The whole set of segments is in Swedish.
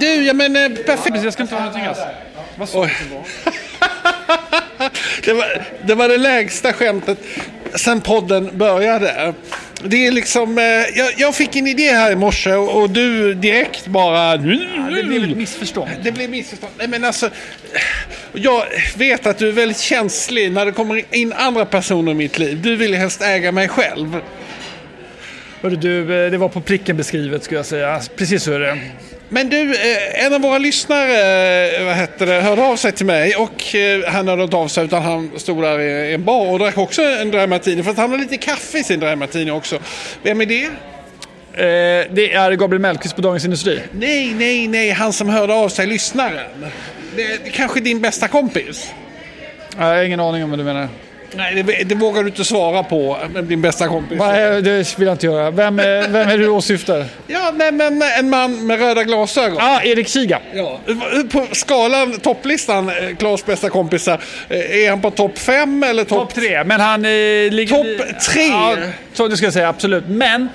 Du, ja men eh, perfekt. Jag ska inte ha någonting alls. Vad sa det, var, det var det lägsta skämtet sen podden började. Det är liksom, eh, jag, jag fick en idé här i morse och, och du direkt bara... Det blev ett missförstånd. Det blev missförstånd. Nej men alltså, jag vet att du är väldigt känslig när det kommer in andra personer i mitt liv. Du vill ju helst äga mig själv. Hörru du, eh, det var på pricken beskrivet skulle jag säga. Precis så är det. Men du, eh, en av våra lyssnare eh, vad heter det, hörde av sig till mig och eh, han hörde inte av sig utan han stod där i en bar och drack också en dry martini för att han har lite kaffe i sin dry martini också. Vem är det? Eh, det är Gabriel Mellqvist på Dagens Industri. Nej, nej, nej, han som hörde av sig, lyssnaren. Det är kanske din bästa kompis? Jag har ingen aning om vad du menar. Nej, det, det vågar du inte svara på, med din bästa kompis. Nej, det vill jag inte göra. Vem, är- vem är du åsyftar? Ja, nej, men en man med röda glasögon. Ah, Erik Kiga. Ja. På skalan, topplistan, eh, Klas bästa kompisar, eh, är han på topp fem eller topp Topp tre, men han eh, ligger... Topp tre? Ja, så det ska säga, absolut. Men eh,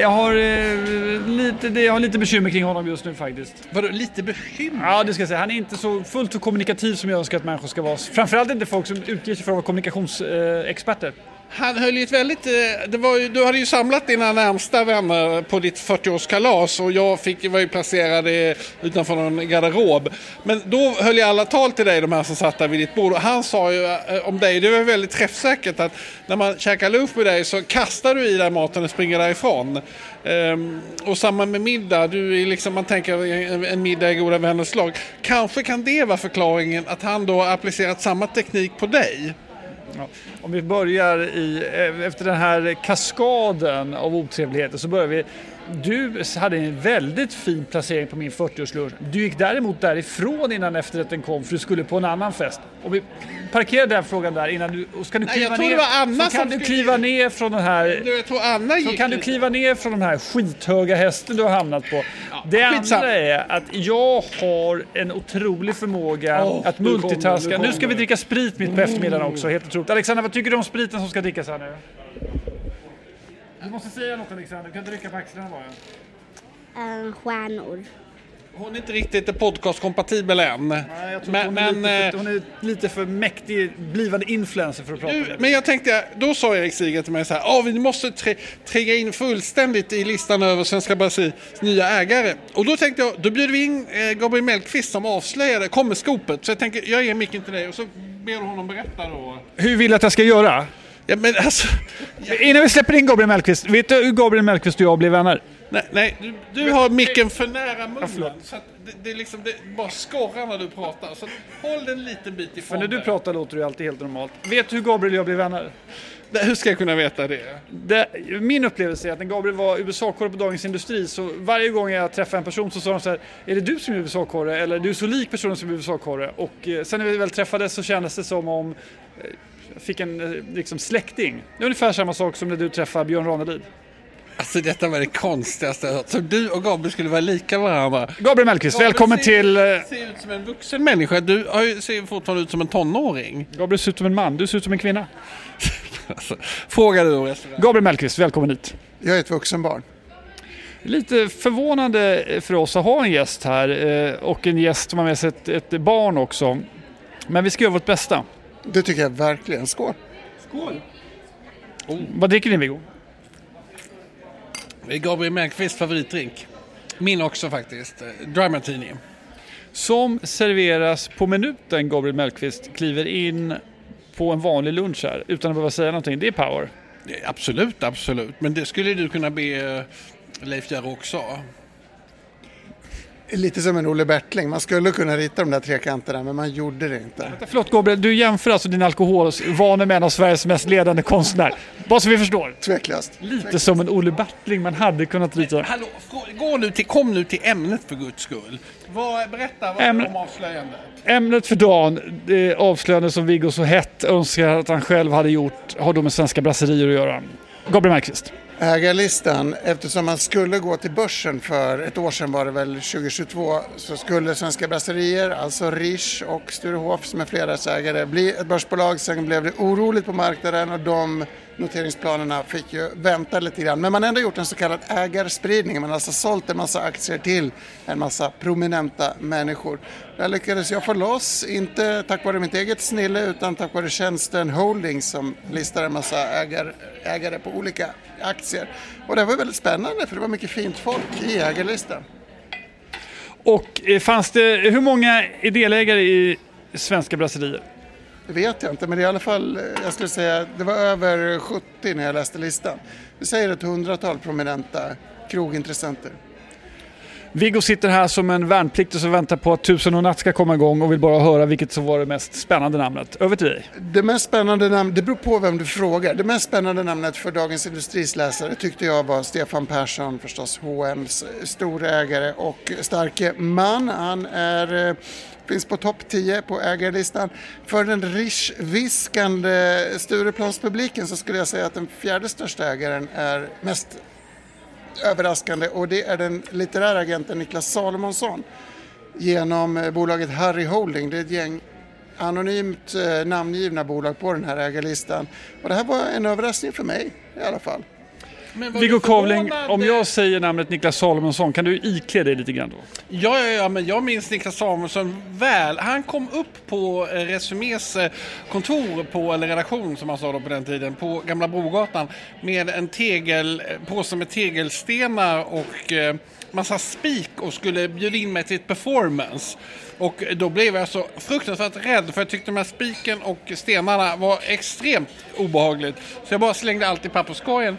jag, har, eh, lite, jag har lite bekymmer kring honom just nu faktiskt. Vadå, lite bekymmer? Ja, det ska jag säga. Han är inte så fullt så kommunikativ som jag önskar att människor ska vara. Framförallt inte folk som utger sig för att vara kommunikationsexperter. Han höll ju ett väldigt... Eh, det var ju, du hade ju samlat dina närmsta vänner på ditt 40-årskalas och jag fick, var ju placerad i- utanför någon garderob. Men då höll jag alla tal till dig, de här som satt där vid ditt bord. Och han sa ju eh, om dig, det var väldigt träffsäkert att när man käkar lunch med dig så kastar du i dig maten och springer därifrån. Ehm, och samma med middag, du är liksom, man tänker en middag i goda vänners lag. Kanske kan det vara förklaringen att han då har applicerat samma teknik på dig. Ja. Om vi börjar i, eh, efter den här kaskaden av otrevligheter så börjar vi. Du hade en väldigt fin placering på min 40-årslunch. Du gick däremot därifrån innan efterrätten kom för du skulle på en annan fest. Om vi parkerar den frågan där innan du... Och ska du Nej, kliva jag tror ner, det var Anna så kan som du skulle- kliva ner från den här... Du, jag tror Anna Så gick kan du kliva ner från den här skithöga hästen du har hamnat på. det skitsamma. andra är att jag har en otrolig förmåga Åh, att nu kommer det, multitaska. nu Nu, ska kommer vi dricka sprit mitt på eftermiddagen också, helt otroligt. Alexander, vad tycker du om spriten som ska drickas här nu? Du måste säga något Alexander, du kan inte rycka på axlarna bara. Eh, stjärnor. Hon är inte riktigt podcast-kompatibel än. Nej, jag tror men, hon, är men, lite för, hon är lite för mäktig blivande influencer för att prata du, med men jag tänkte, då sa Erik Siger till mig så här, "Åh, vi måste tre, trigga in fullständigt i listan över Svenska Brasils nya ägare. Och då tänkte jag, då bjuder vi in eh, Gabriel Mellqvist som avslöjade, kom med skopet. Så jag tänker, jag ger micken till dig och så ber du honom berätta då. Hur vill du att jag ska göra? Ja, men alltså, Innan vi släpper in Gabriel Mellqvist, vet du hur Gabriel Mellqvist och jag blev vänner? nej, nej du, du har micken för nära munnen. så det, det, är liksom, det bara skorrar när du pratar. Så håll den en liten bit För ifrån när du pratar låter du alltid helt normalt. Vet du hur Gabriel och jag blev vänner? Nej, Hur ska jag kunna veta det? Det, min upplevelse är att när Gabriel var USA-korre på Dagens Industri så varje gång jag träffade en person så sa de så här Är det du som är USA-korre eller är du så lik personen som är USA-korre? Och eh, sen när vi väl träffades så kändes det som om eh, jag fick en eh, liksom, släkting. Det är ungefär samma sak som när du träffar Björn Ranelid. Alltså detta var det konstigaste. Så du och Gabriel skulle vara lika varandra. Gabriel Mellqvist, välkommen ser, till... eh, ser ut som en vuxen människa. Du har ju, ser fortfarande ut som en tonåring. Gabriel ser ut som en man, du ser ut som en kvinna. Alltså, fråga du restaurang. Gabriel Mellqvist, välkommen hit. Jag är ett vuxenbarn. Lite förvånande för oss att ha en gäst här eh, och en gäst som har med sig ett, ett barn också. Men vi ska göra vårt bästa. Det tycker jag verkligen. Skål! Skål! Vad dricker ni Viggo? Det är Gabriel Mellqvists favoritdrink. Min också faktiskt. Dry Martini. Som serveras på minuten Gabriel Mellqvist kliver in på en vanlig lunch här utan att behöva säga någonting. Det är power. Absolut, absolut. Men det skulle du kunna be eh, Leif göra också. Lite som en Olle Bertling. Man skulle kunna rita de där trekanterna men man gjorde det inte. Förlåt Gabriel, du jämför alltså din alkoholvanor med en av Sveriges mest ledande konstnär. Bara så vi förstår. Tveklöst. Lite som en Olle Bertling man hade kunnat rita. Hallå, frå- gå nu till, kom nu till ämnet för guds skull. Vad, berätta vad Ämne- om avslöjandet. Ämnet för dagen, det avslöjande som Viggo så hett önskar att han själv hade gjort, har då med svenska brasserier att göra. Gabriel Mellqvist ägarlistan. Eftersom man skulle gå till börsen för ett år sedan var det väl 2022 så skulle Svenska Brasserier, alltså Riche och Sturehof som är flerägare bli ett börsbolag. Sen blev det oroligt på marknaden och de noteringsplanerna fick ju vänta lite grann. Men man har ändå gjort en så kallad ägarspridning. Man har alltså sålt en massa aktier till en massa prominenta människor. Där lyckades jag få loss, inte tack vare mitt eget snille utan tack vare tjänsten Holdings som listar en massa ägar, ägare på olika aktier. Och det var väldigt spännande för det var mycket fint folk i ägarlistan. Och eh, fanns det, hur många är delägare i svenska brasserier? Det vet jag inte, men i alla fall, eh, jag skulle säga, det var över 70 när jag läste listan. Vi säger ett hundratal prominenta krogintressenter. Viggo sitter här som en värnpliktig som väntar på att Tusen och natt ska komma igång och vill bara höra vilket som var det mest spännande namnet. Över till dig. Det mest spännande namnet, det beror på vem du frågar. Det mest spännande namnet för Dagens Industris läsare tyckte jag var Stefan Persson, förstås H&M's storägare och starke man. Han är eh, finns på topp 10 på ägarlistan. För den rischviskande Stureplanspubliken så skulle jag säga att den fjärde största ägaren är mest överraskande och det är den litterära agenten Niklas Salomonsson genom eh, bolaget Harry Holding. Det är ett gäng anonymt eh, namngivna bolag på den här ägarlistan. Och det här var en överraskning för mig i alla fall. Viggo Kavling, om jag säger namnet Niklas Salomonsson, kan du iklä dig lite grann då? Ja, ja, ja, men jag minns Niklas Salomonsson väl. Han kom upp på eh, Resumés eh, kontor, på, eller redaktion som man sa då på den tiden, på Gamla Brogatan med en tegel, eh, påse med tegelstenar och eh, massa spik och skulle bjuda in mig till ett performance. Och då blev jag så fruktansvärt rädd för jag tyckte de här spiken och stenarna var extremt obehagligt. Så jag bara slängde allt i papperskorgen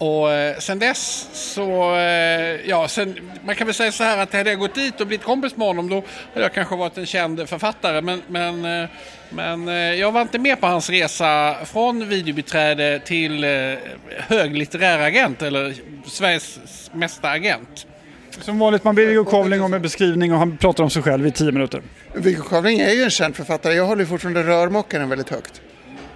och eh, sen dess så, eh, ja, sen, man kan väl säga så här att hade jag gått dit och blivit kompis med honom då hade jag kanske varit en känd författare. Men, men, eh, men jag var inte med på hans resa från videobiträde till hög litterär agent eller Sveriges mesta agent. Som vanligt, man ber Viggo Kavling om en beskrivning och han pratar om sig själv i tio minuter. Viggo Kavling är ju en känd författare. Jag håller fortfarande rörmokaren väldigt högt.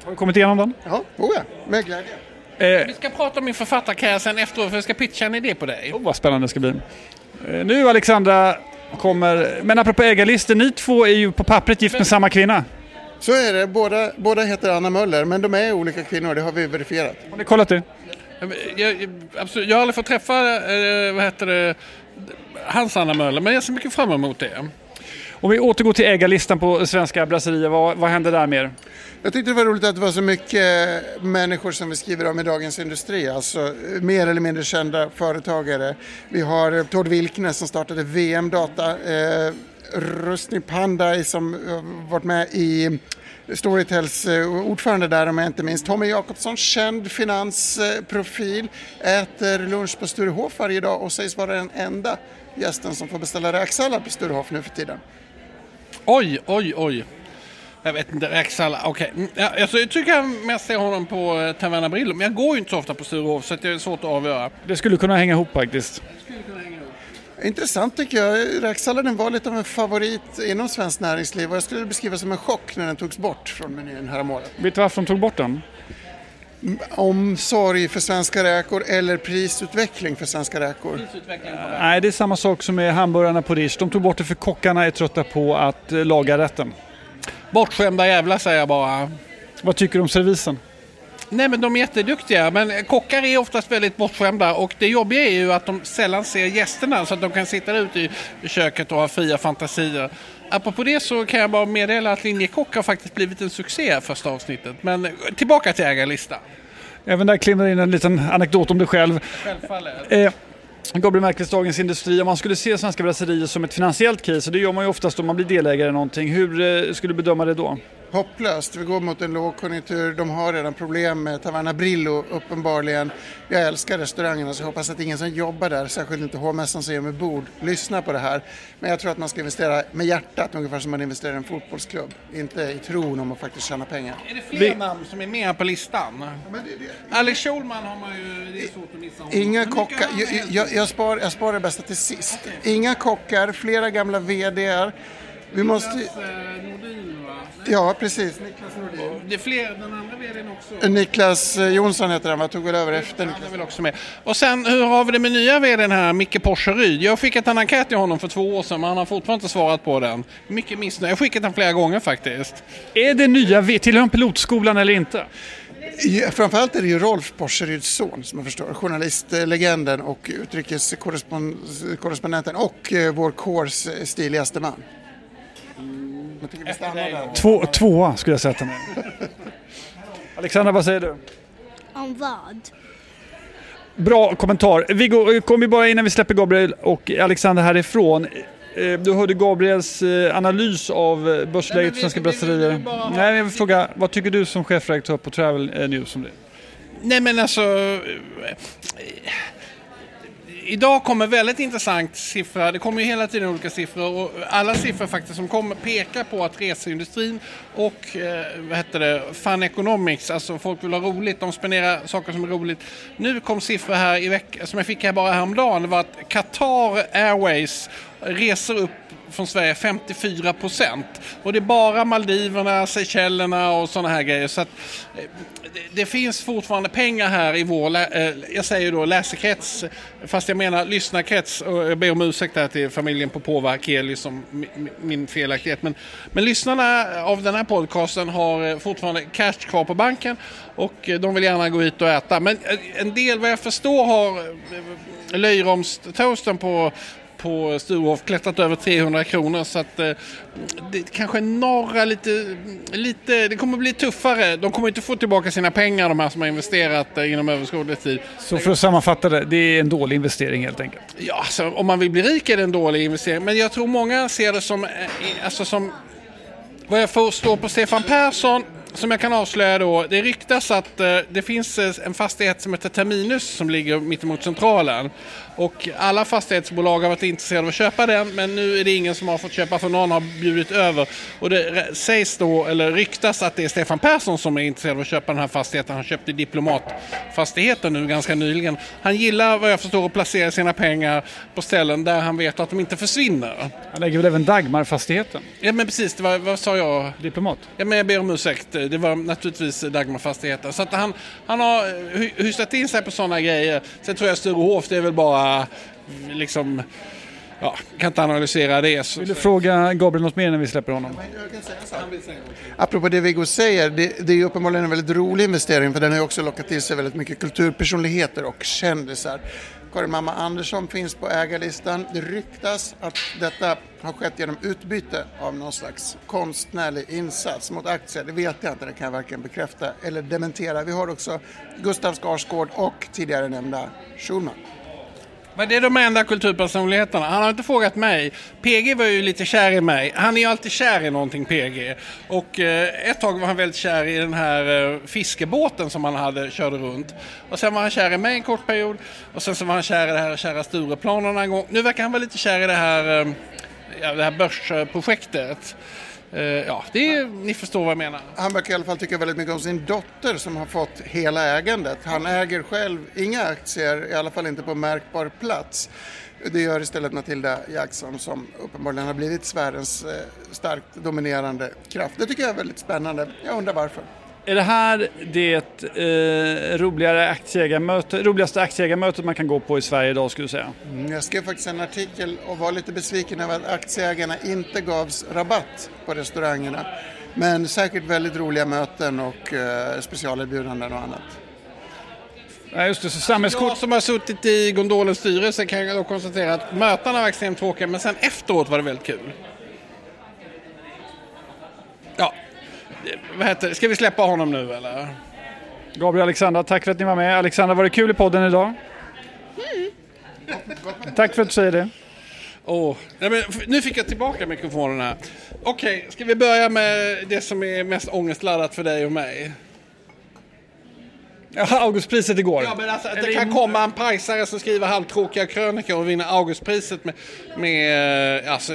Har du kommit igenom den? Ja, oh ja, med glädje. Eh, vi ska prata om min författarkarriär sen efteråt för jag ska pitcha en idé på dig. Oh, vad spännande det ska bli. Eh, nu Alexandra kommer, men apropå ägarlistor, ni två är ju på pappret gift med samma kvinna. Så är det, båda, båda heter Anna Möller men de är olika kvinnor, det har vi verifierat. Har ni kollat det? Jag, absolut, jag har aldrig fått träffa, eh, vad heter det, hans Anna Möller men jag ser mycket fram emot det. Om vi återgår till ägarlistan på svenska brasserier, vad, vad händer där mer? Jag tyckte det var roligt att det var så mycket eh, människor som vi skriver om i Dagens Industri, alltså eh, mer eller mindre kända företagare. Vi har eh, Tord Wilknes som startade VM Data, eh, Rustning Pandai som varit med i Storytels ordförande där om jag inte minns. Tommy Jakobsson, känd finansprofil, äter lunch på Sturehof varje dag och sägs vara den enda gästen som får beställa räksallad på Sturehof nu för tiden. Oj, oj, oj. Jag vet inte, räksallad, okej. Okay. Mm, alltså, jag tycker jag mest ser honom på eh, Taverna Brillo, men jag går ju inte så ofta på Sturehof så det är svårt att avgöra. Det skulle kunna hänga ihop faktiskt. Intressant tycker jag. Räksalladen var lite av en favorit inom svenskt näringsliv och jag skulle beskriva som en chock när den togs bort från menyn häromåret. Vet du varför de tog bort den? Omsorg för svenska räkor eller prisutveckling för svenska räkor? Nej, det är samma sak som med hamburgarna på Rish. De tog bort det för kockarna är trötta på att eh, laga rätten. Bortskämda jävlar säger jag bara. Vad tycker du om servisen? Nej men de är jätteduktiga men kockar är oftast väldigt bortskämda och det jobbiga är ju att de sällan ser gästerna så att de kan sitta ute i köket och ha fria fantasier. Apropå det så kan jag bara meddela att Linjekock har faktiskt blivit en succé första avsnittet. Men tillbaka till ägarlistan. Även där klimrar in en liten anekdot om dig själv. Självfallet. Eh, Gabriel Merkels Dagens Industri, om man skulle se svenska brasserier som ett finansiellt case, och det gör man ju oftast om man blir delägare i någonting, hur eh, skulle du bedöma det då? Hopplöst. Vi går mot en lågkonjunktur. De har redan problem med Taverna Brillo uppenbarligen. Jag älskar restaurangerna så jag hoppas att ingen som jobbar där, särskilt inte hovmästaren som ger mig bord, lyssnar på det här. Men jag tror att man ska investera med hjärtat ungefär som man investerar i en fotbollsklubb. Inte i tron om att faktiskt tjäna pengar. Är det fler Vi... namn som är med på listan? Ja, det, det... Alex Schulman har man ju, det är svårt att missa honom. Inga kockar, jag, jag, jag, spar, jag sparar det bästa till sist. Okay. Inga kockar, flera gamla VDR. Vi måste... Nordin va? Ja, precis. Niklas Nordin. Det är fler, den andra vdn också. Niklas eh, Jonsson heter han, va? Tog väl över efter Han Niklas. är väl också med. Och sen hur har vi det med nya vdn här, Micke Porseryd? Jag har skickat en enkät till honom för två år sedan men han har fortfarande inte svarat på den. Mycket missnöjd. Jag har skickat den flera gånger faktiskt. Är det nya, V- tillhör han pilotskolan eller inte? Ja, Framförallt är det ju Rolf Porseryds son som jag förstår. Journalistlegenden och utrikeskorrespondenten och eh, vår kårs eh, stiligaste man. Jag tycker vi stannar där. Två, tvåa skulle jag sätta mig. Alexandra, vad säger du? Om vad? Bra kommentar. Vi bara innan vi släpper Gabriel och Alexander härifrån. Eh, Du hörde Gabriels eh, analys av eh, börsläget för svenska brasserier. vi bara- Nej, jag vill fråga, vad tycker du som chefredaktör på Travel News om det? Nej men alltså... Idag kommer väldigt intressant siffra. Det kommer ju hela tiden olika siffror och alla siffror faktiskt som kommer pekar på att reseindustrin och eh, vad heter det, fun economics, alltså folk vill ha roligt, de spenderar saker som är roligt. Nu kom siffror här i veckan som jag fick här bara häromdagen. Det var att Qatar Airways reser upp från Sverige 54 procent. Och det är bara Maldiverna, Seychellerna och sådana här grejer. Så att, eh, det, det finns fortfarande pengar här i vår, eh, jag säger då läsekrets, fast jag menar lyssnarkrets. Och jag ber om ursäkt här till familjen Popova Keli som min felaktighet. Men, men lyssnarna av den här podcasten har eh, fortfarande cash kvar på banken och de vill gärna gå ut och äta. Men en del vad jag förstår har löjromstoasten på på Sturehof klättrat över 300 kronor så att eh, det kanske några lite, lite, det kommer bli tuffare. De kommer inte få tillbaka sina pengar de här som har investerat eh, inom överskådlig tid. Så för att sammanfatta det, det är en dålig investering helt enkelt. Ja, alltså, om man vill bli rik är det en dålig investering men jag tror många ser det som, eh, alltså som vad jag förstår på Stefan Persson som jag kan avslöja då, det ryktas att det finns en fastighet som heter Terminus som ligger mittemot Centralen. Och alla fastighetsbolag har varit intresserade av att köpa den men nu är det ingen som har fått köpa för någon har bjudit över. Och det sägs då, eller ryktas att det är Stefan Persson som är intresserad av att köpa den här fastigheten. Han köpte Diplomatfastigheten nu ganska nyligen. Han gillar vad jag förstår att placera sina pengar på ställen där han vet att de inte försvinner. Han lägger väl även Dagmarfastigheten, Ja men precis, det var, vad sa jag? diplomat. Ja, men jag ber om ursäkt. Det var naturligtvis Dagmarfastigheten. Så att han, han har hy- hystat in sig på sådana grejer. Sen tror jag Sturehof, det är väl bara mm, liksom... Ja, kan inte analysera det. Så, Vill du fråga Gabriel något mer innan vi släpper honom? Apropå det Viggo säger, det, det är ju uppenbarligen en väldigt rolig investering för den har ju också lockat till sig väldigt mycket kulturpersonligheter och kändisar. Karin Mamma Andersson finns på ägarlistan. Det ryktas att detta har skett genom utbyte av någon slags konstnärlig insats mot aktier. Det vet jag inte, det kan jag varken bekräfta eller dementera. Vi har också Gustav Skarsgård och tidigare nämnda Schulman. Men det är de enda kulturpersonligheterna. Han har inte frågat mig. PG var ju lite kär i mig. Han är ju alltid kär i någonting, PG. Och eh, ett tag var han väldigt kär i den här eh, fiskebåten som han hade, körde runt. Och sen var han kär i mig en kort period. Och sen så var han kär i det här kära Stureplanen en gång. Nu verkar han vara lite kär i det här, eh, det här börsprojektet. Eh, ja, det är, ni förstår vad jag menar. Han verkar i alla fall tycka väldigt mycket om sin dotter som har fått hela ägandet. Han äger själv inga aktier, i alla fall inte på märkbar plats. Det gör istället Matilda Jackson som uppenbarligen har blivit sfärens eh, starkt dominerande kraft. Det tycker jag är väldigt spännande. Jag undrar varför. Är det här det eh, roligare aktieägarmöte, roligaste aktieägarmötet man kan gå på i Sverige idag skulle du säga? Mm, Jag skrev faktiskt en artikel och var lite besviken över att aktieägarna inte gavs rabatt på restaurangerna. Men säkert väldigt roliga möten och eh, specialerbjudanden och annat. Nej, just det, så Jag samhällskort. som har suttit i Gondolens styrelse kan jag då konstatera att mötena var extremt tråkiga men sen efteråt var det väldigt kul. Ja, eh, vad heter det? Ska vi släppa honom nu eller? Gabriel Alexandra, tack för att ni var med. Alexandra, var det kul i podden idag? Tack för att du säger det. Åh, nej, men nu fick jag tillbaka mikrofonen här. Okej, ska vi börja med det som är mest ångestladdat för dig och mig? Ja, Augustpriset igår. Ja, men alltså, det kan komma en pajsare som skriver halvtråkiga krönikor och vinna Augustpriset med, med eh, alltså,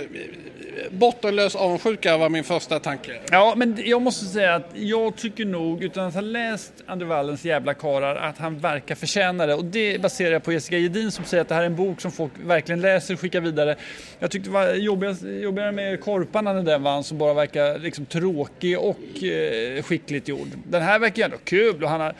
bottenlös avundsjuka var min första tanke. Ja, men jag måste säga att jag tycker nog, utan att ha läst Andrew Wallens jävla karar, att han verkar förtjäna det. Och det baserar jag på Jessica Gedin som säger att det här är en bok som folk verkligen läser och skickar vidare. Jag tyckte det var jobbigast, jobbigare med Korparna när den vann som bara verkar liksom tråkig och eh, skickligt gjord. Den här verkar ju ändå kul och han har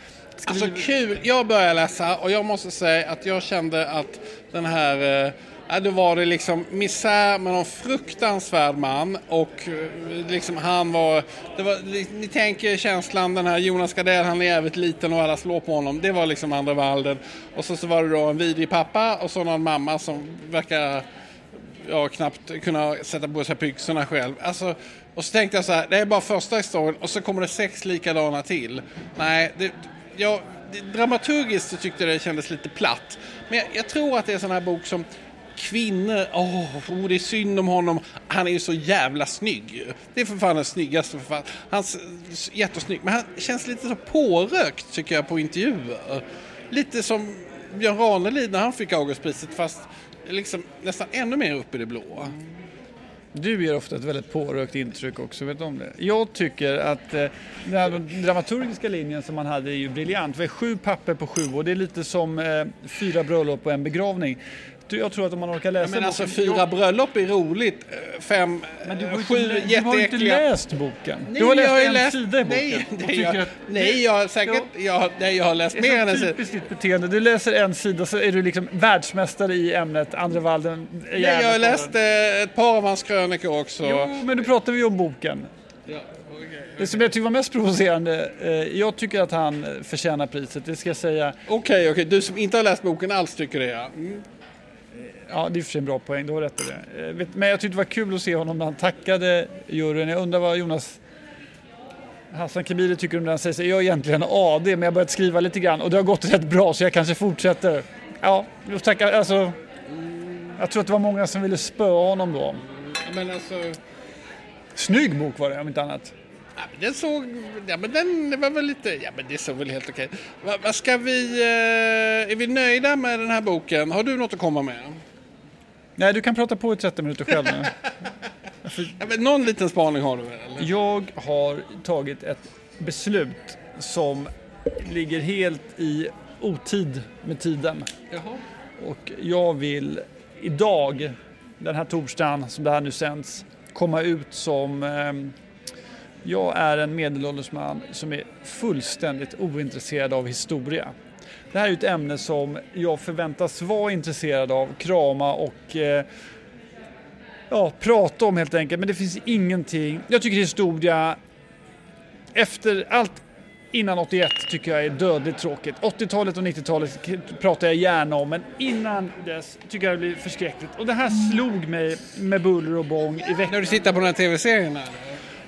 Alltså kul, jag började läsa och jag måste säga att jag kände att den här eh, Ja, då var det liksom misär med någon fruktansvärd man och eh, liksom han var, det var, ni tänker känslan den här Jonas Gardell, han är jävligt liten och alla slår på honom. Det var liksom andra valden. Och så, så var det då en vidrig pappa och så någon mamma som verkar ja, knappt kunna sätta på sig byxorna själv. Alltså, och så tänkte jag så här, det är bara första historien och så kommer det sex likadana till. Nej, det, jag, dramaturgiskt så tyckte jag det kändes lite platt. Men jag, jag tror att det är en sån här bok som kvinnor, åh, oh, det är synd om honom. Han är ju så jävla snygg. Det är för fan den snyggaste författaren. Han är jättesnygg, men han känns lite så pårökt tycker jag på intervjuer. Lite som Björn Ranelid när han fick Augustpriset fast liksom nästan ännu mer upp i det blå. Du ger ofta ett väldigt pårökt intryck också, vet du om det? Jag tycker att eh, den dramaturgiska linjen som man hade är ju briljant. Vi har sju papper på sju och det är lite som eh, fyra bröllop och en begravning jag tror att om man orkar läsa Men alltså fyra jag... bröllop är roligt. Fem, men du har sju jätteäckliga... Du har inte läst boken. Nej, du har läst har en läst... sida i boken. Nej, nej, jag, att... nej jag har säkert... Jag, nej, jag har läst mer än en sida. Det är typiskt ditt beteende. Du läser en sida så är du liksom världsmästare i ämnet Andre Walden. Nej, jag har läst eh, ett par av hans krönikor också. Jo, men nu pratar vi om boken. Ja. Det som jag tycker var mest provocerande, eh, jag tycker att han förtjänar priset, det ska jag säga. Okej, okay, okej, okay. du som inte har läst boken alls tycker det ja. Mm. Ja, det är för sig en bra poäng, du har rätt i det. Eh, men jag tyckte det var kul att se honom när han tackade juryn. Jag undrar vad Jonas Hassan Kebiri tycker om det. Han säger jag är egentligen AD, men jag har börjat skriva lite grann och det har gått rätt bra så jag kanske fortsätter. Ja, jag tackar. Alltså, jag tror att det var många som ville spöa honom då. Men alltså... Snygg bok var det, om inte annat. Ja, den såg, ja men den var väl lite, ja men det såg väl helt okej. Vad va ska vi, eh, är vi nöjda med den här boken? Har du något att komma med? Nej, du kan prata på i 30 minuter själv nu. ja, men någon liten spaning har du väl? Eller? Jag har tagit ett beslut som ligger helt i otid med tiden. Jaha. Och jag vill idag, den här torsdagen som det här nu sänds, komma ut som eh, jag är en medelålders man som är fullständigt ointresserad av historia. Det här är ett ämne som jag förväntas vara intresserad av, krama och eh, ja, prata om helt enkelt. Men det finns ingenting. Jag tycker historia, efter allt innan 81 tycker jag är dödligt tråkigt. 80-talet och 90-talet pratar jag gärna om, men innan dess tycker jag det blir förskräckligt. Och det här slog mig med buller och bång i veckan. När du tittar på den här tv-serien?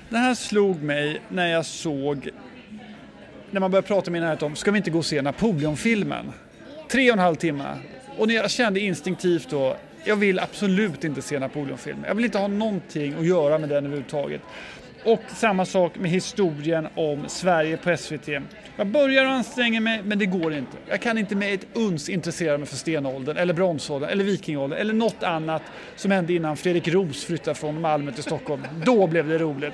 Det här slog mig när jag såg, när man började prata med närhet om, ska vi inte gå och se Napoleonfilmen? Tre och en halv timme. Och när jag kände instinktivt då, jag vill absolut inte se Napoleonfilmen. Jag vill inte ha någonting att göra med den överhuvudtaget. Och samma sak med historien om Sverige på SVT. Jag börjar anstränga mig, men det går inte. Jag kan inte med ett uns intressera mig för stenåldern, eller bronsåldern, eller vikingåldern, eller något annat som hände innan Fredrik Roos flyttade från Malmö till Stockholm. Då blev det roligt.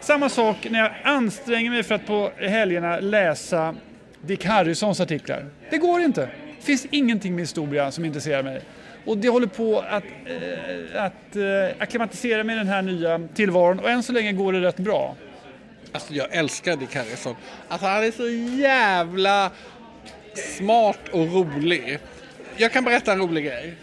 Samma sak när jag anstränger mig för att på helgerna läsa Dick Harrisons artiklar. Det går inte. Det finns ingenting med historia som intresserar mig. Och det håller på att, eh, att eh, akklimatisera med den här nya tillvaron och än så länge går det rätt bra. Alltså jag älskar Dick Harrison. Alltså han är så jävla smart och rolig. Jag kan berätta en rolig grej.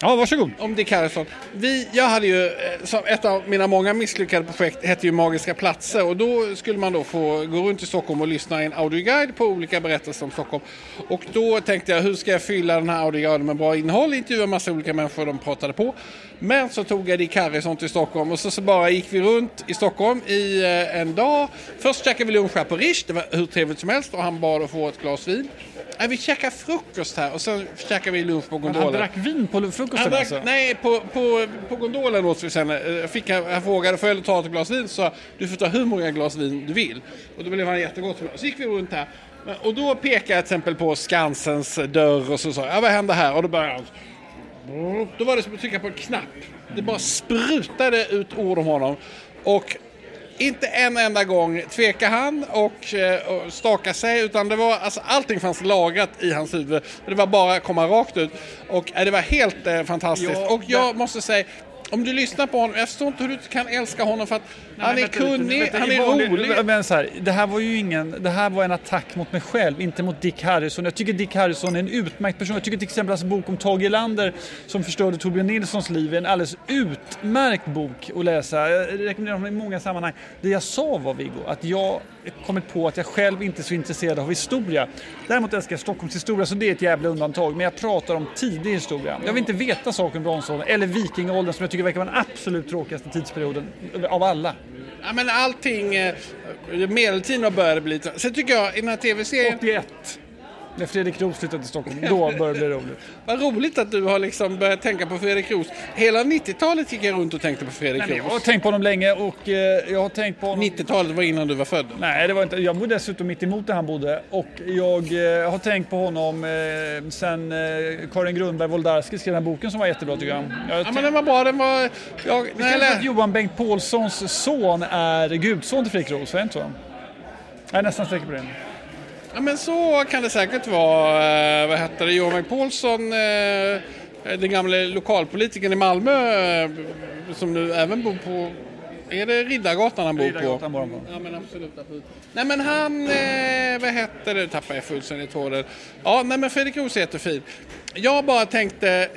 Ja, varsågod. Om Dick Harrison. Vi, jag hade ju, eh, som ett av mina många misslyckade projekt hette ju Magiska platser och då skulle man då få gå runt i Stockholm och lyssna i en audioguide på olika berättelser om Stockholm. Och då tänkte jag, hur ska jag fylla den här audioguiden med bra innehåll? Intervjua massa olika människor, och de pratade på. Men så tog jag Dick Harrison till Stockholm och så, så bara gick vi runt i Stockholm i eh, en dag. Först käkade vi lunch här på Rish, det var hur trevligt som helst och han bad att få ett glas vin. Nej, vi käkade frukost här och sen käkade vi lunch på gondolen. Han drack vin på frukosten drack, alltså? Nej, på, på, på gondolen åt vi sen. Jag, fick, jag frågade, får jag ta ett glas vin? Så du får ta hur många glas vin du vill. Och då blev han jättegott. Så gick vi runt här. Och då pekade jag till exempel på Skansens dörr och så sa jag, ja, vad händer här? Och då började han Då var det som att trycka på en knapp. Det bara sprutade ut ord om honom. Och inte en enda gång tvekade han och, eh, och stakade sig utan det var, alltså, allting fanns lagrat i hans huvud. Det var bara att komma rakt ut. Och eh, det var helt eh, fantastiskt. Ja, och jag måste säga, om du lyssnar på honom, jag förstår inte hur du kan älska honom för att han är vänta kunnig, vänta, han är rolig. Men så här, det här var ju ingen, det här var en attack mot mig själv, inte mot Dick Harrison. Jag tycker Dick Harrison är en utmärkt person. Jag tycker till exempel hans bok om Tage Erlander som förstörde Torbjörn Nilssons liv är en alldeles utmärkt bok att läsa. Jag rekommenderar honom i många sammanhang. Det jag sa var Viggo, att jag kommit på att jag själv inte är så intresserad av historia. Däremot älskar jag Stockholms historia, så det är ett jävla undantag. Men jag pratar om tidig historia. Jag vill inte veta saker om bronsåldern eller vikingaåldern som jag tycker verkar vara den absolut tråkigaste tidsperioden av alla. Ja, men allting, eh, medeltiden har börjat bli. Sen tycker jag i den här tv-serien, 81. När Fredrik Roos flyttade till Stockholm. Då började det bli roligt. vad roligt att du har liksom börjat tänka på Fredrik Roos. Hela 90-talet gick jag runt och tänkte på Fredrik Nej, men jag har Roos. tänkt på honom länge och eh, jag har tänkt på honom... 90-talet var innan du var född. Nej, det var inte. Jag bodde dessutom mitt emot där han bodde och jag eh, har tänkt på honom eh, sen eh, Karin Grundberg Woldarski skrev den här boken som var jättebra tycker jag. jag Ja, men den var bra. Den var... Jag, Kanske lä- att Johan Bengt Paulssons son är gudson till Fredrik Roos, var det inte så? Jag är nästan säker på det. Ja, men så kan det säkert vara. Eh, vad hette det? Johan Paulsson, eh, den gamla lokalpolitikern i Malmö eh, som nu även bor på... Är det Riddargatan han bor Riddargatan på? bor på. Ja, men absolut, absolut. Nej, men han... Eh, vad hette det? tappar jag fullständigt tråden. Ja, nej, men Fredrik Roos är jättefin. Jag bara tänkte...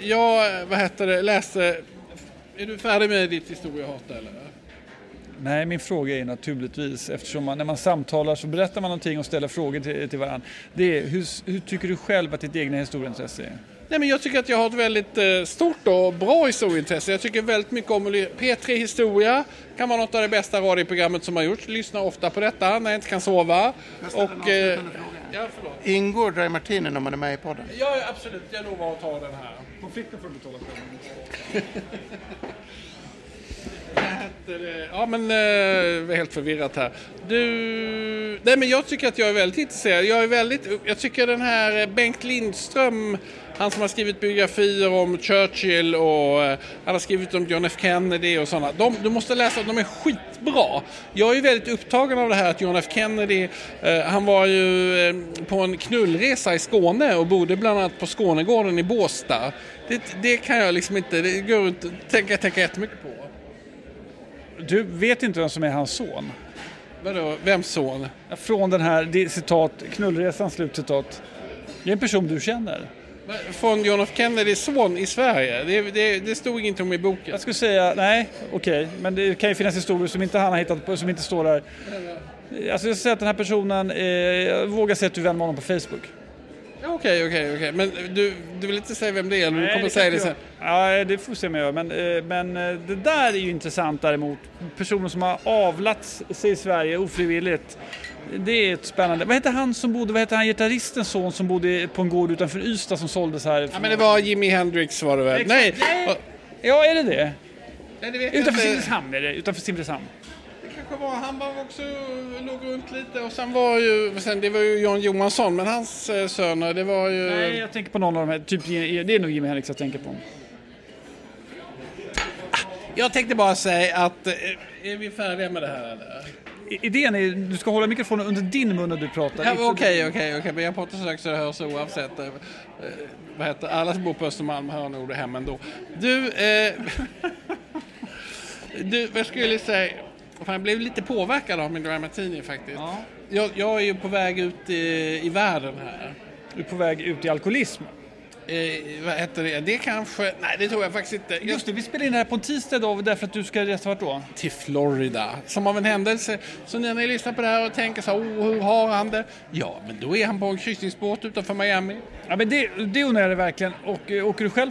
Jag, vad hette det, läste... Är du färdig med ditt historiehat eller? Nej, min fråga är naturligtvis, eftersom man, när man samtalar så berättar man någonting och ställer frågor till, till varandra. Det är, hur, hur tycker du själv att ditt egna historieintresse är? Nej, men jag tycker att jag har ett väldigt eh, stort och bra historieintresse. Jag tycker väldigt mycket om att ly- P3 Historia kan vara något av det bästa radioprogrammet som har gjorts. Lyssnar ofta på detta när jag inte kan sova. Och, eh, ja, förlåt. Ingår Dry Martini när man är med i podden? Ja, absolut. Jag lovar att ta den här. Konflikten får du betala själv. heter det? Ja, men eh, är helt förvirrat här. Du... Nej, men jag tycker att jag är väldigt intresserad. Jag är väldigt... Jag tycker den här eh, Bengt Lindström, han som har skrivit biografier om Churchill och eh, han har skrivit om John F Kennedy och sådana. De, du måste läsa, de är skitbra. Jag är väldigt upptagen av det här att John F Kennedy, eh, han var ju eh, på en knullresa i Skåne och bodde bland annat på Skånegården i Båstad. Det, det kan jag liksom inte, det går inte att tänka, tänka jättemycket på. Du vet inte vem som är hans son? Vadå, vems son? Från den här, det, citat, knullresan, slutcitat. Det är en person du känner. Från John F Kennedys son i Sverige? Det, det, det stod inget om i boken. Jag skulle säga, nej, okej, men det kan ju finnas historier som inte han har hittat på, som inte står där. Alltså jag skulle säga att den här personen, eh, jag vågar säga att du är vän med honom på Facebook. Ja, Okej, okej, okej. Men du, du vill inte säga vem det är? eller Du kommer det säga det sen. Ja, det får se om jag gör. Men, eh, men eh, det där är ju intressant däremot. Personer som har avlat sig i Sverige ofrivilligt. Det är ett spännande. Vad heter han som bodde, vad heter han gitarristens son som bodde på en gård utanför Ystad som såldes här? Ja, men det var Jimi Hendrix var det väl? Exakt. Nej! Ja, är det det? Nej, det vet Utanför. Simrishamn är det. Utanför Simrishamn. Kanske var, han var också, låg runt lite och sen var ju, sen det var ju Jan Johansson, men hans eh, söner, det var ju... Nej, jag tänker på någon av de här. Typ, det är nog Jimi Hendrix jag tänker på. Jag tänkte bara säga att, eh, är vi färdiga med det här eller? Idén är du ska hålla mikrofonen under din mun när du pratar. Okej, okej, okej, men jag pratar så högt så det hörs oavsett. eh, eh, vad heter alla som bor på Östermalm hör nog det hem ändå. Du, eh, du, vad skulle jag säga? Fan, jag blev lite påverkad av min Dry Martini faktiskt. Ja. Jag, jag är ju på väg ut i, i världen här. Du är på väg ut i alkoholism. Eh, vad heter det? Det kanske... Nej, det tror jag faktiskt inte. Jag, Just det, vi spelar in det här på en tisdag idag därför att du ska resa vart då? till Florida. Som av en händelse. Så när ni lyssnar på det här och tänker så här, oh, hur har han det? Ja, men då är han på en kryssningsbåt utanför Miami. Ja, men det, det undrar jag verkligen. Och eh, åker du själv?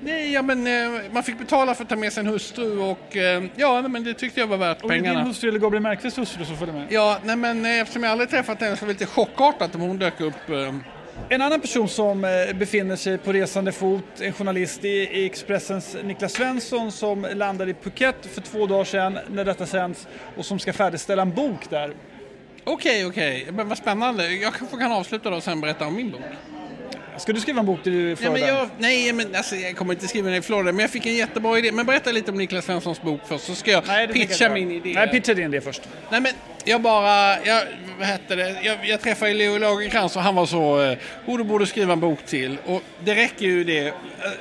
Nej, ja men eh, man fick betala för att ta med sig en hustru och eh, ja, nej, men det tyckte jag var värt Och är det din pengarna. hustru eller Gabriel Markqvists hustru som följer med? Ja, nej men eh, eftersom jag aldrig träffat henne så var det lite chockartat om hon dök upp. Eh, En annan person som eh, befinner sig på resande fot, en journalist i, Expressens Niklas Svensson som landade i Phuket för två dagar sedan när detta sänds och som ska färdigställa en bok där. Okej, okej, men vad spännande. Jag kanske kan avsluta då och sen berätta om min bok. Ska du skriva en bok där du är Ja, Florida? men jag, nej, men alltså, jag kommer inte skriva den i Florida, men jag fick en jättebra idé. Men berätta lite om Niklas Svenssons bok först, så ska jag Nej, pitcha jag min idé. Nej, pitcha din idé först. Nej men jag bara, jag, vad hette det, jag, jag träffade Leo Lagercrantz och han var så, eh, oh, du borde skriva en bok till. Och det räcker ju det, eh,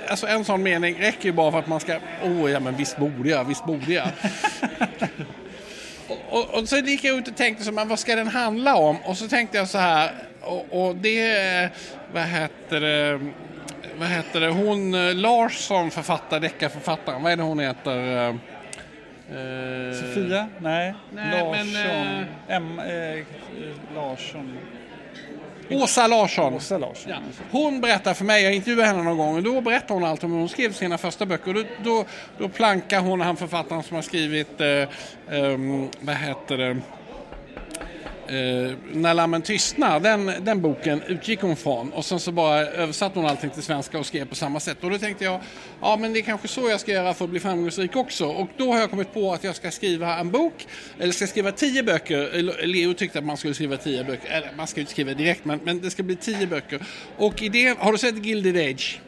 alltså en sån mening räcker ju bara för att man ska, oh ja men visst borde jag, visst borde jag. och, och, och så gick jag ut och tänkte så, men vad ska den handla om? Och så tänkte jag så här, och, och det, eh, vad heter det, vad heter det, hon eh, Larsson författar, deckarförfattaren, vad är det hon heter? Eh, eh, Sofia? Nej. Nej, Larsson. men, M, eh, Larsson. Åsa Larsson. Åsa Larsson. Ja. Hon berättar för mig, jag intervjuade henne någon gång, och då berättar hon allt om hur hon skrev sina första böcker. Då, då, då plankar hon han författaren som har skrivit, eh, ehm, vad heter det, eh, När lammen tystnar, den, den boken utgick hon från och sen så bara översatte hon allting till svenska och skrev på samma sätt. Och då tänkte jag, ja men det är kanske så jag ska göra för att bli framgångsrik också. Och då har jag kommit på att jag ska skriva en bok, eller ska skriva tio böcker. Leo tyckte att man skulle skriva tio böcker, eller man ska ju inte skriva direkt men, men det ska bli tio böcker. Och i det, har du sett Gilded Age?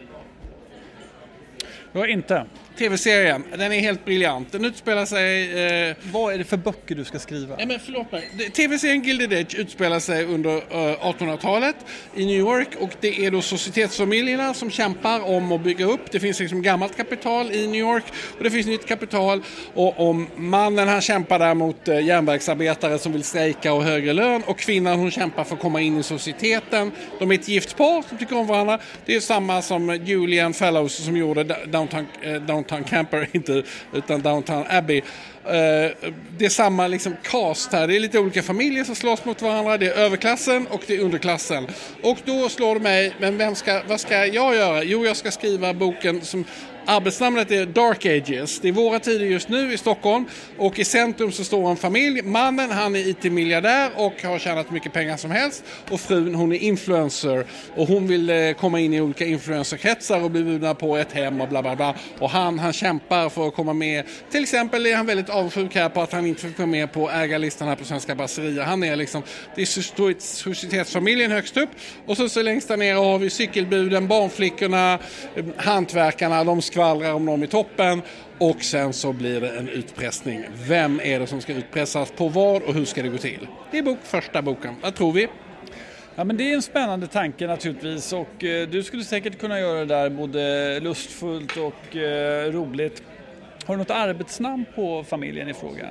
Jag inte. TV-serien, den är helt briljant. Den utspelar sig eh, Vad är det för böcker du ska skriva? Nej men förlåt mig. TV-serien Gilded Edge utspelar sig under eh, 1800-talet i New York och det är då societetsfamiljerna som kämpar om att bygga upp. Det finns liksom gammalt kapital i New York och det finns nytt kapital och om mannen han kämpar där mot eh, järnverksarbetare som vill strejka och högre lön och kvinnan hon kämpar för att komma in i societeten. De är ett gift par som tycker om varandra. Det är samma som Julian Fellows som gjorde Downtown, eh, Downtown Downtown Camper, inte, utan Downtown Abbey. Eh, det är samma liksom cast här. Det är lite olika familjer som slåss mot varandra. Det är överklassen och det är underklassen. Och då slår det mig, men vem ska, vad ska jag göra? Jo, jag ska skriva boken som Arbetsnamnet är Dark Ages. Det är våra tider just nu i Stockholm och i centrum så står en familj. Mannen han är IT-miljardär och har tjänat mycket pengar som helst och frun hon är influencer och hon vill eh, komma in i olika influencerkretsar och bli bjudna på ett hem och bla bla bla. Och han, han kämpar för att komma med. Till exempel är han väldigt avundsjuk här på att han inte fick vara med på ägarlistan här på Svenska Brasserier. Han är liksom, det är societetsfamiljen högst upp och så, så längst där nere har vi cykelbuden, barnflickorna, eh, hantverkarna, de skvallrar om dem i toppen och sen så blir det en utpressning. Vem är det som ska utpressas på vad och hur ska det gå till? Det är bok, första boken. Vad tror vi? Ja, men det är en spännande tanke naturligtvis och eh, du skulle säkert kunna göra det där både lustfullt och eh, roligt. Har du något arbetsnamn på familjen i fråga?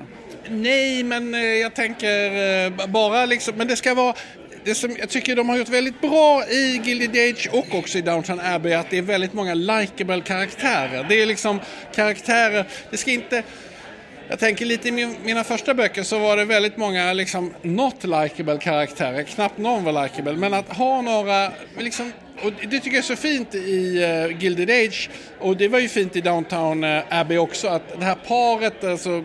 Nej, men eh, jag tänker eh, bara liksom, men det ska vara det som jag tycker de har gjort väldigt bra i Gilded Age och också i Downton Abbey är att det är väldigt många likable karaktärer. Det är liksom karaktärer, det ska inte jag tänker lite i min, mina första böcker så var det väldigt många liksom not likable karaktärer, knappt någon var likable, men att ha några liksom och det tycker jag är så fint i eh, uh, Gilded Age och det var ju fint i Downtown eh, Abbey också att det här paret, alltså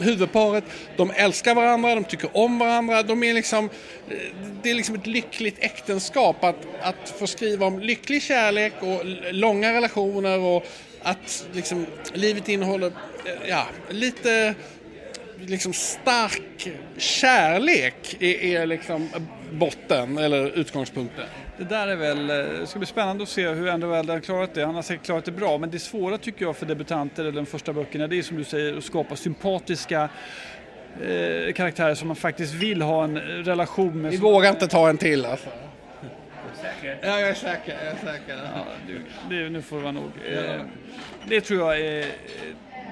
huvudparet, de älskar varandra, de tycker om varandra, de är liksom, eh, det är liksom ett lyckligt äktenskap att, att få skriva om lycklig kärlek och långa relationer och att liksom livet innehåller, eh, ja, lite liksom stark kärlek är, är liksom botten eller utgångspunkten. Det där är väl, eh, det ska bli spännande att se hur ändå väl har klarat det. Han har säkert klarat det bra, men det svåra tycker jag för debutanter eller de första böckerna, det är som du säger att skapa sympatiska eh, karaktärer som man faktiskt vill ha en relation med. Vi vågar inte ta en till alltså. Ja, jag är säker. Jag är säker. Ja, du, det, nu får det vara nog. Eh, det tror jag är,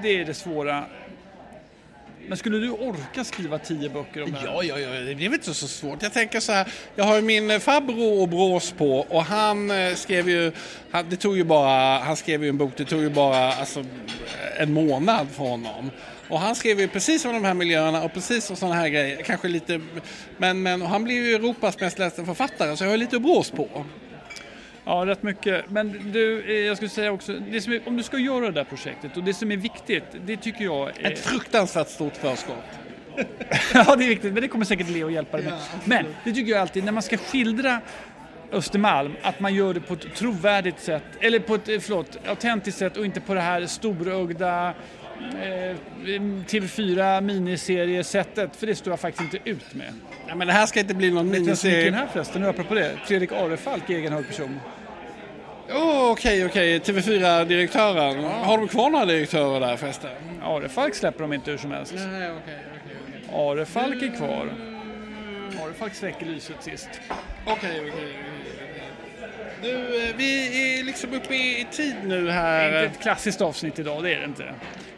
det är det svåra. Men skulle du orka skriva tio böcker om det här? Ja, ja, ja, det blir väl inte så svårt. Jag tänker så här, jag har ju min eh, farbror och brås på och han eh, skrev ju, han, det tog ju bara, han skrev ju en bok, det tog ju bara alltså, en månad för honom. Och han skrev ju precis om de här miljöerna och precis om sådana här grejer, kanske lite, men, men han blev ju Europas mest lästa författare så jag har lite att brås på. Ja, rätt mycket. Men du, eh, jag skulle säga också, är, om du ska göra det där projektet och det som är viktigt, det tycker jag är... Ett fruktansvärt stort förskott. ja, det är viktigt, men det kommer säkert Leo hjälpa dig med. Men det tycker jag alltid, när man ska skildra Östermalm, att man gör det på ett trovärdigt sätt, eller på ett, eh, förlåt, autentiskt sätt och inte på det här storögda TV4 miniseriesättet, för det står jag faktiskt inte ut med. Ja, men det här ska inte bli någon Vet du miniserie. här förresten, apropå det? Fredrik Arefalk, egen hög person. Oh, Okej, okej. TV4-direktören. Har de kvar några direktörer där förresten? Arefalk släpper de inte hur som helst. Nej, okej. Arefalk är kvar. Arefalk släcker lyset sist. Okej, okej. Du, eh, vi är liksom uppe i tid nu Det är här. inte ett klassiskt avsnitt idag, det är det inte.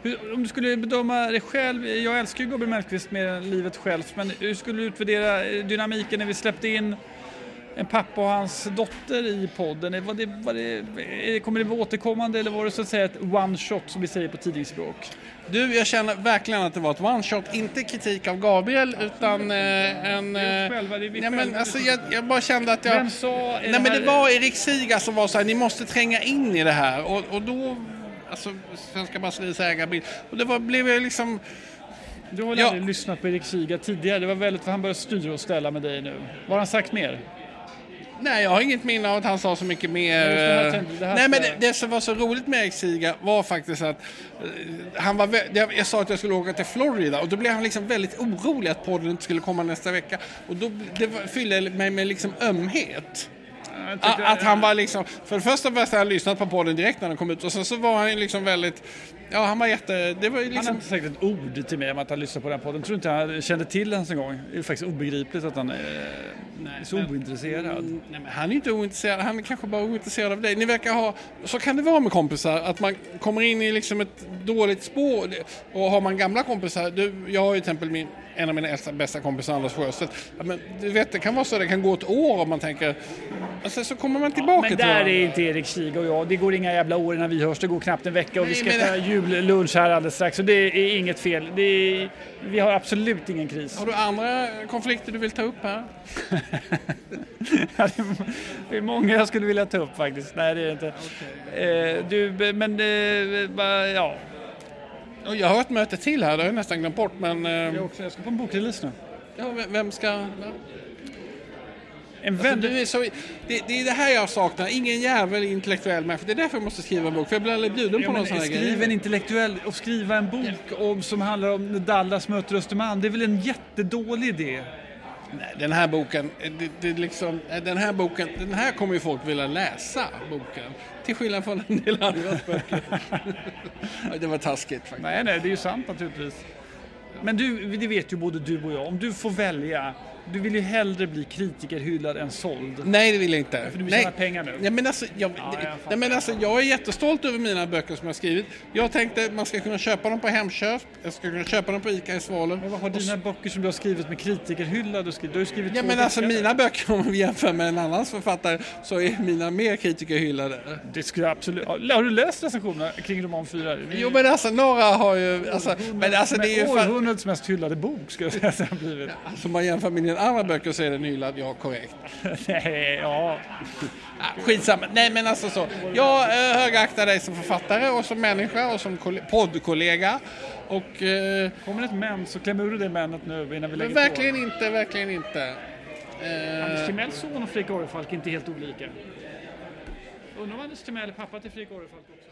Hur, om du skulle bedöma dig själv, jag älskar ju Gabriel Mellqvist mer än livet självt, men hur skulle du utvärdera dynamiken när vi släppte in en pappa och hans dotter i podden? Var det, var det, kommer det vara återkommande eller var det så att säga ett one shot som vi säger på tidningsspråk? Du, jag känner verkligen att det var ett one shot. Inte kritik av Gabriel, utan eh, en... Eh, själva, Nej, men alltså, jag, jag bara kände att jag... Vem sa Nej, men det var Erik Siga som var så här, ni måste tränga in i det här. Och, och då, alltså Svenska Basseriets ägarbild. Och det var, blev jag liksom... Du har väl Ja. aldrig lyssnat på Erik Siga tidigare? Det var väldigt vad han började styra och ställa med dig nu. Vad har han sagt mer? Nej, jag har inget minne av att han sa så mycket mer. Nej, tänkte- Nej, men det, det som var så roligt med Erik Siga var faktiskt att eh, han var, jag, jag sa att jag skulle åka till Florida och då blev han liksom väldigt orolig att podden inte skulle komma nästa vecka. Och då, det var- fyllde mig med liksom ömhet. Att, att han var liksom, för det första var han lyssnat på podden direkt när den kom ut och sen så var han liksom väldigt, ja han var jätte, det var ju Han har liksom, inte sagt ett ord till mig om att han lyssnar på den podden. Jag tror inte han kände till ens en gång. Det är faktiskt obegripligt att han är, är så ointresserad. Nej, men han är inte ointresserad, han är kanske bara ointresserad av dig. Ni verkar ha, så kan det vara med kompisar, att man kommer in i liksom ett dåligt spår. Och har man gamla kompisar, du, jag har ju till exempel min, en av mina äldsta bästa kompisar, Anders Sjöstedt. Ja, men du vet, det kan vara så, det kan gå ett år om man tänker, och sen så kommer man tillbaka Men till där varandra. är inte Erik Kiga och jag. Det går inga jävla år innan vi hörs. Det går knappt en vecka och vi Nej, ska men- ta jullunch här alldeles strax. Så det är inget fel. Är, vi har absolut ingen kris. Har du andra konflikter du vill ta upp här? det är många jag skulle vilja ta upp faktiskt. Nej, det är det inte. Eh, du, men eh, ja. Och Jag har ett möte till här, det har jag nästan glömt bort, men... eh, Jag, också, jag ska på en bokrelease nu. Ja, vem- vem ska... En Alltså, vän... du är så, det, det är det här jag saknar, ingen jävel intellektuell människa. Det är därför jag måste skriva en bok, för jag blir aldrig bjuden Ja, på någon sån här skriv en intellektuell och skriva en bok om, som handlar om Dallas möter Östermalm. Det är väl en jättedålig idé? Nej, den här boken, eh, det, det liksom, eh, den här boken, den här kommer ju folk vilja läsa, boken. Till skillnad från en del andra böcker. Det var taskigt faktiskt. Nej, nej, det är ju sant naturligtvis. Men du, det vet ju både du och jag. Om du får välja, du vill ju hellre bli kritikerhyllad än såld. Nej, det vill jag inte. För du vill Nej. tjäna pengar nu. Ja, men alltså, jag, Ja, jag nej, men alltså, jag är jättestolt över mina böcker som jag har skrivit. Jag tänkte att man ska kunna köpa dem på Hemköp, jag ska kunna köpa dem på ICA i Svalöv. Men vad har dina böcker som du har skrivit med kritikerhyllad och skrivit? Du har ju skrivit Ja men alltså deckare. mina böcker om vi jämför med en annans författare så är mina mer kritikerhyllade. Det skulle jag absolut... Ja, Har du läst recensionerna kring roman 4? Jo men alltså några har ju, alltså, men alltså det är ju Århundradets mest hyllade bok skulle jag säga att det har blivit. alltså, om man jämför med dina andra böcker så är den hyllad, ja korrekt. Nej, ja. Ah, skitsamma, nej men alltså så. Jag eh, högaktar dig som författare och som människa och som koll- poddkollega. Och eh, Kommer ett män så kläm ur det männet nu innan vi men lägger verkligen inte, verkligen inte. på. Anders Eh, Timells son och Fredrik Orrefalk är inte helt olika. Undrar om Anders Timell är pappa till Fredrik Orrefalk också?